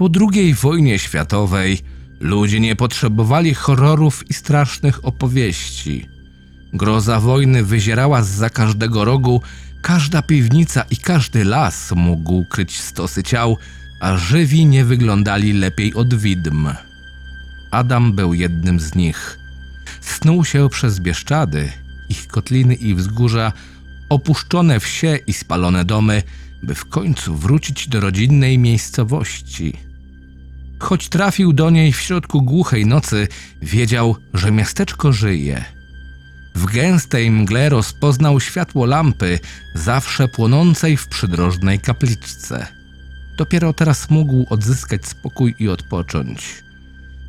Po II wojnie światowej ludzie nie potrzebowali horrorów i strasznych opowieści. Groza wojny wyzierała z każdego rogu, każda piwnica i każdy las mógł kryć stosy ciał, a żywi nie wyglądali lepiej od widm. Adam był jednym z nich. Snuł się przez Bieszczady, ich kotliny i wzgórza, opuszczone wsie i spalone domy, by w końcu wrócić do rodzinnej miejscowości. Choć trafił do niej w środku głuchej nocy, wiedział, że miasteczko żyje. W gęstej mgle rozpoznał światło lampy, zawsze płonącej w przydrożnej kapliczce. Dopiero teraz mógł odzyskać spokój i odpocząć.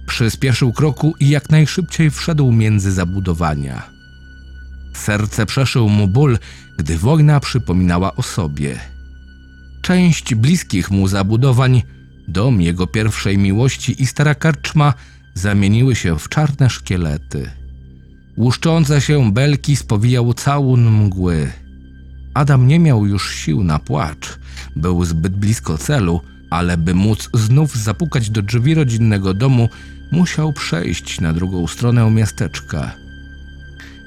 Przyspieszył kroku i jak najszybciej wszedł między zabudowania. Serce przeszył mu ból, gdy wojna przypominała o sobie. Część bliskich mu zabudowań, dom jego pierwszej miłości i stara karczma zamieniły się w czarne szkielety. Łuszczące się belki spowijał całun mgły. Adam nie miał już sił na płacz. Był zbyt blisko celu, ale by móc znów zapukać do drzwi rodzinnego domu, musiał przejść na drugą stronę miasteczka.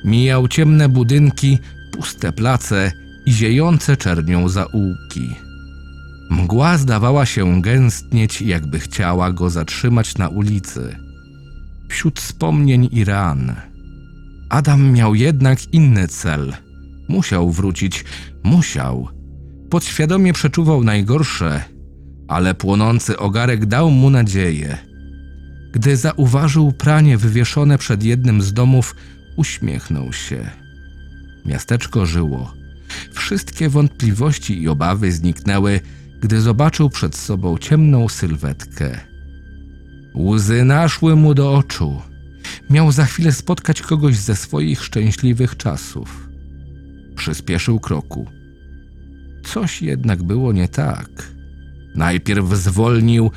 Mijał ciemne budynki, puste place i ziejące czernią zaułki. Mgła zdawała się gęstnieć, jakby chciała go zatrzymać na ulicy. Wśród wspomnień i ran. Adam miał jednak inny cel. Musiał wrócić, musiał. Podświadomie przeczuwał najgorsze, ale płonący ogarek dał mu nadzieję. Gdy zauważył pranie wywieszone przed jednym z domów, uśmiechnął się. Miasteczko żyło. Wszystkie wątpliwości i obawy zniknęły, gdy zobaczył przed sobą ciemną sylwetkę. Łzy naszły mu do oczu. Miał za chwilę spotkać kogoś ze swoich szczęśliwych czasów. Przyspieszył kroku. Coś jednak było nie tak. Najpierw zwolnił,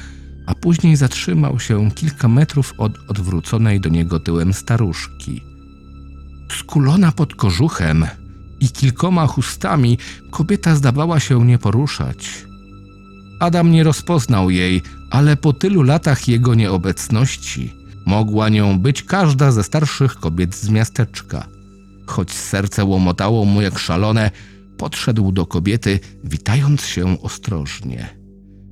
a później zatrzymał się kilka metrów od odwróconej do niego tyłem staruszki. Skulona pod kożuchem i kilkoma chustami, kobieta zdawała się nie poruszać. Adam nie rozpoznał jej, ale po tylu latach jego nieobecności mogła nią być każda ze starszych kobiet z miasteczka. Choć serce łomotało mu jak szalone, podszedł do kobiety, witając się ostrożnie.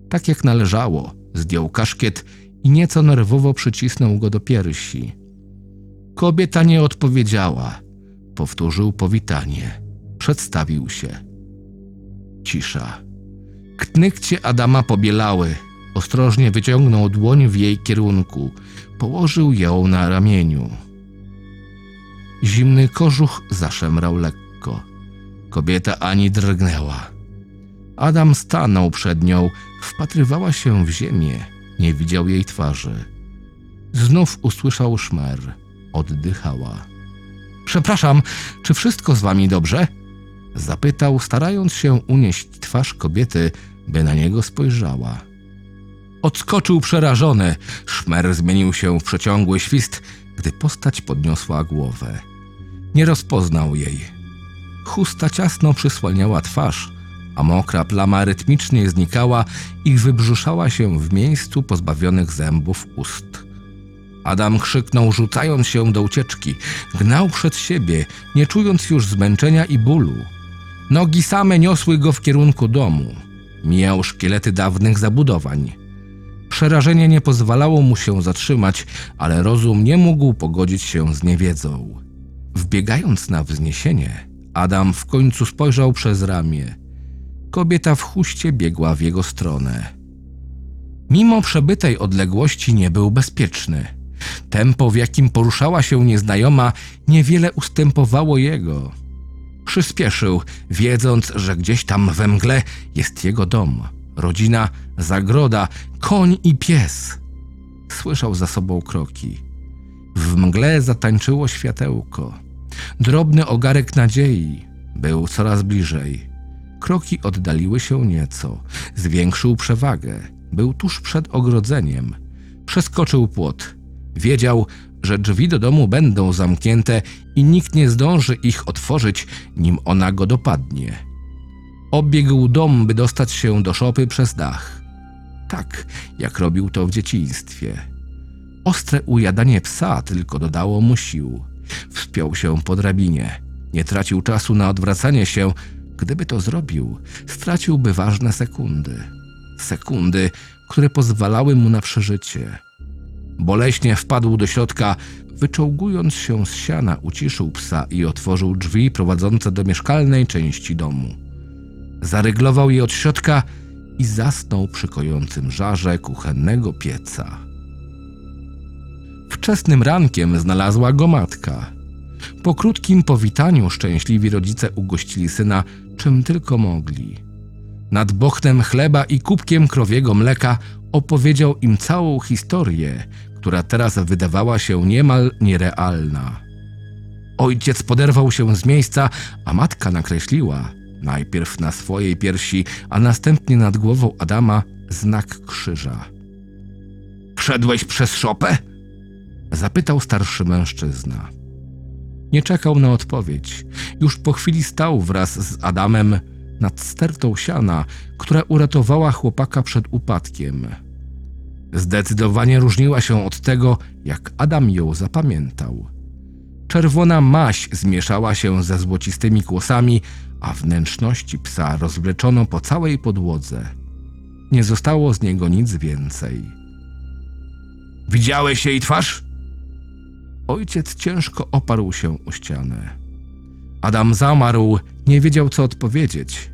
Tak jak należało, zdjął kaszkiet i nieco nerwowo przycisnął go do piersi. Kobieta nie odpowiedziała. Powtórzył powitanie. Przedstawił się. Cisza. Knykcie Adama pobielały. Ostrożnie wyciągnął dłoń w jej kierunku. Położył ją na ramieniu. Zimny kożuch zaszemrał lekko. Kobieta ani drgnęła. Adam stanął przed nią, wpatrywała się w ziemię, nie widział jej twarzy. Znów usłyszał szmer, oddychała. Przepraszam, czy wszystko z wami dobrze? Zapytał, starając się unieść twarz kobiety, by na niego spojrzała. Odskoczył przerażony. Szmer zmienił się w przeciągły świst, gdy postać podniosła głowę. Nie rozpoznał jej. Chusta ciasno przysłaniała twarz, a mokra plama rytmicznie znikała i wybrzuszała się w miejscu pozbawionych zębów ust. Adam krzyknął, rzucając się do ucieczki. Gnał przed siebie, nie czując już zmęczenia i bólu. Nogi same niosły go w kierunku domu. Mijał szkielety dawnych zabudowań. Przerażenie nie pozwalało mu się zatrzymać, ale rozum nie mógł pogodzić się z niewiedzą. Wbiegając na wzniesienie, Adam w końcu spojrzał przez ramię. Kobieta w chuście biegła w jego stronę. Mimo przebytej odległości nie był bezpieczny. Tempo, w jakim poruszała się nieznajoma, niewiele ustępowało jego. Przyspieszył, wiedząc, że gdzieś tam we mgle jest jego dom, rodzina, zagroda, koń i pies. Słyszał za sobą kroki. W mgle zatańczyło światełko. Drobny ogarek nadziei był coraz bliżej. Kroki oddaliły się nieco. Zwiększył przewagę. Był tuż przed ogrodzeniem. Przeskoczył płot. Wiedział, że drzwi do domu będą zamknięte i nikt nie zdąży ich otworzyć, nim ona go dopadnie. Obiegł dom, by dostać się do szopy przez dach. Tak, jak robił to w dzieciństwie. Ostre ujadanie psa tylko dodało mu sił. Wspiął się po drabinie. Nie tracił czasu na odwracanie się. Gdyby to zrobił, straciłby ważne sekundy. Sekundy, które pozwalały mu na przeżycie. Boleśnie wpadł do środka, wyczołgując się z siana, uciszył psa i otworzył drzwi prowadzące do mieszkalnej części domu. Zaryglował je od środka i zasnął przy kojącym żarze kuchennego pieca. Wczesnym rankiem znalazła go matka. Po krótkim powitaniu szczęśliwi rodzice ugościli syna czym tylko mogli. Nad bochnem chleba i kubkiem krowiego mleka opowiedział im całą historię, która teraz wydawała się niemal nierealna. Ojciec poderwał się z miejsca, a matka nakreśliła, najpierw na swojej piersi, a następnie nad głową Adama, znak krzyża. Wszedłeś przez szopę? Zapytał starszy mężczyzna. Nie czekał na odpowiedź. Już po chwili stał wraz z Adamem nad stertą siana, która uratowała chłopaka przed upadkiem. Zdecydowanie różniła się od tego, jak Adam ją zapamiętał. Czerwona maź zmieszała się ze złocistymi kłosami, a wnętrzności psa rozwleczono po całej podłodze. Nie zostało z niego nic więcej. Widziałeś jej twarz? Ojciec ciężko oparł się o ścianę. Adam zamarł, nie wiedział co odpowiedzieć.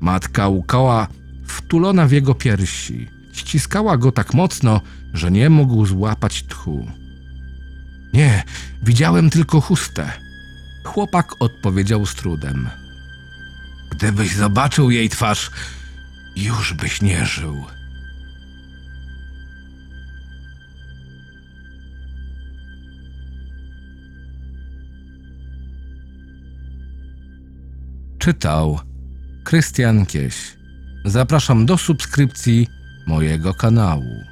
Matka łkała, wtulona w jego piersi. Ściskała go tak mocno, że nie mógł złapać tchu. Nie, widziałem tylko chustę. Chłopak odpowiedział z trudem. Gdybyś zobaczył jej twarz, już byś nie żył. Czytał Krystian Kieś. Zapraszam do subskrypcji mojego kanału.